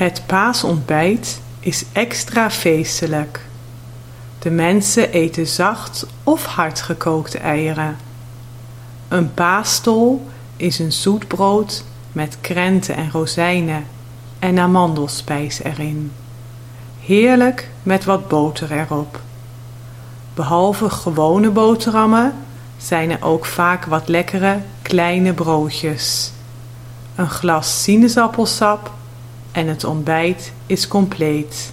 Het paasontbijt is extra feestelijk. De mensen eten zacht of hard gekookte eieren. Een paastol is een zoet brood met krenten en rozijnen en amandelspijs erin. Heerlijk met wat boter erop. Behalve gewone boterhammen zijn er ook vaak wat lekkere kleine broodjes. Een glas sinaasappelsap en het ontbijt is compleet.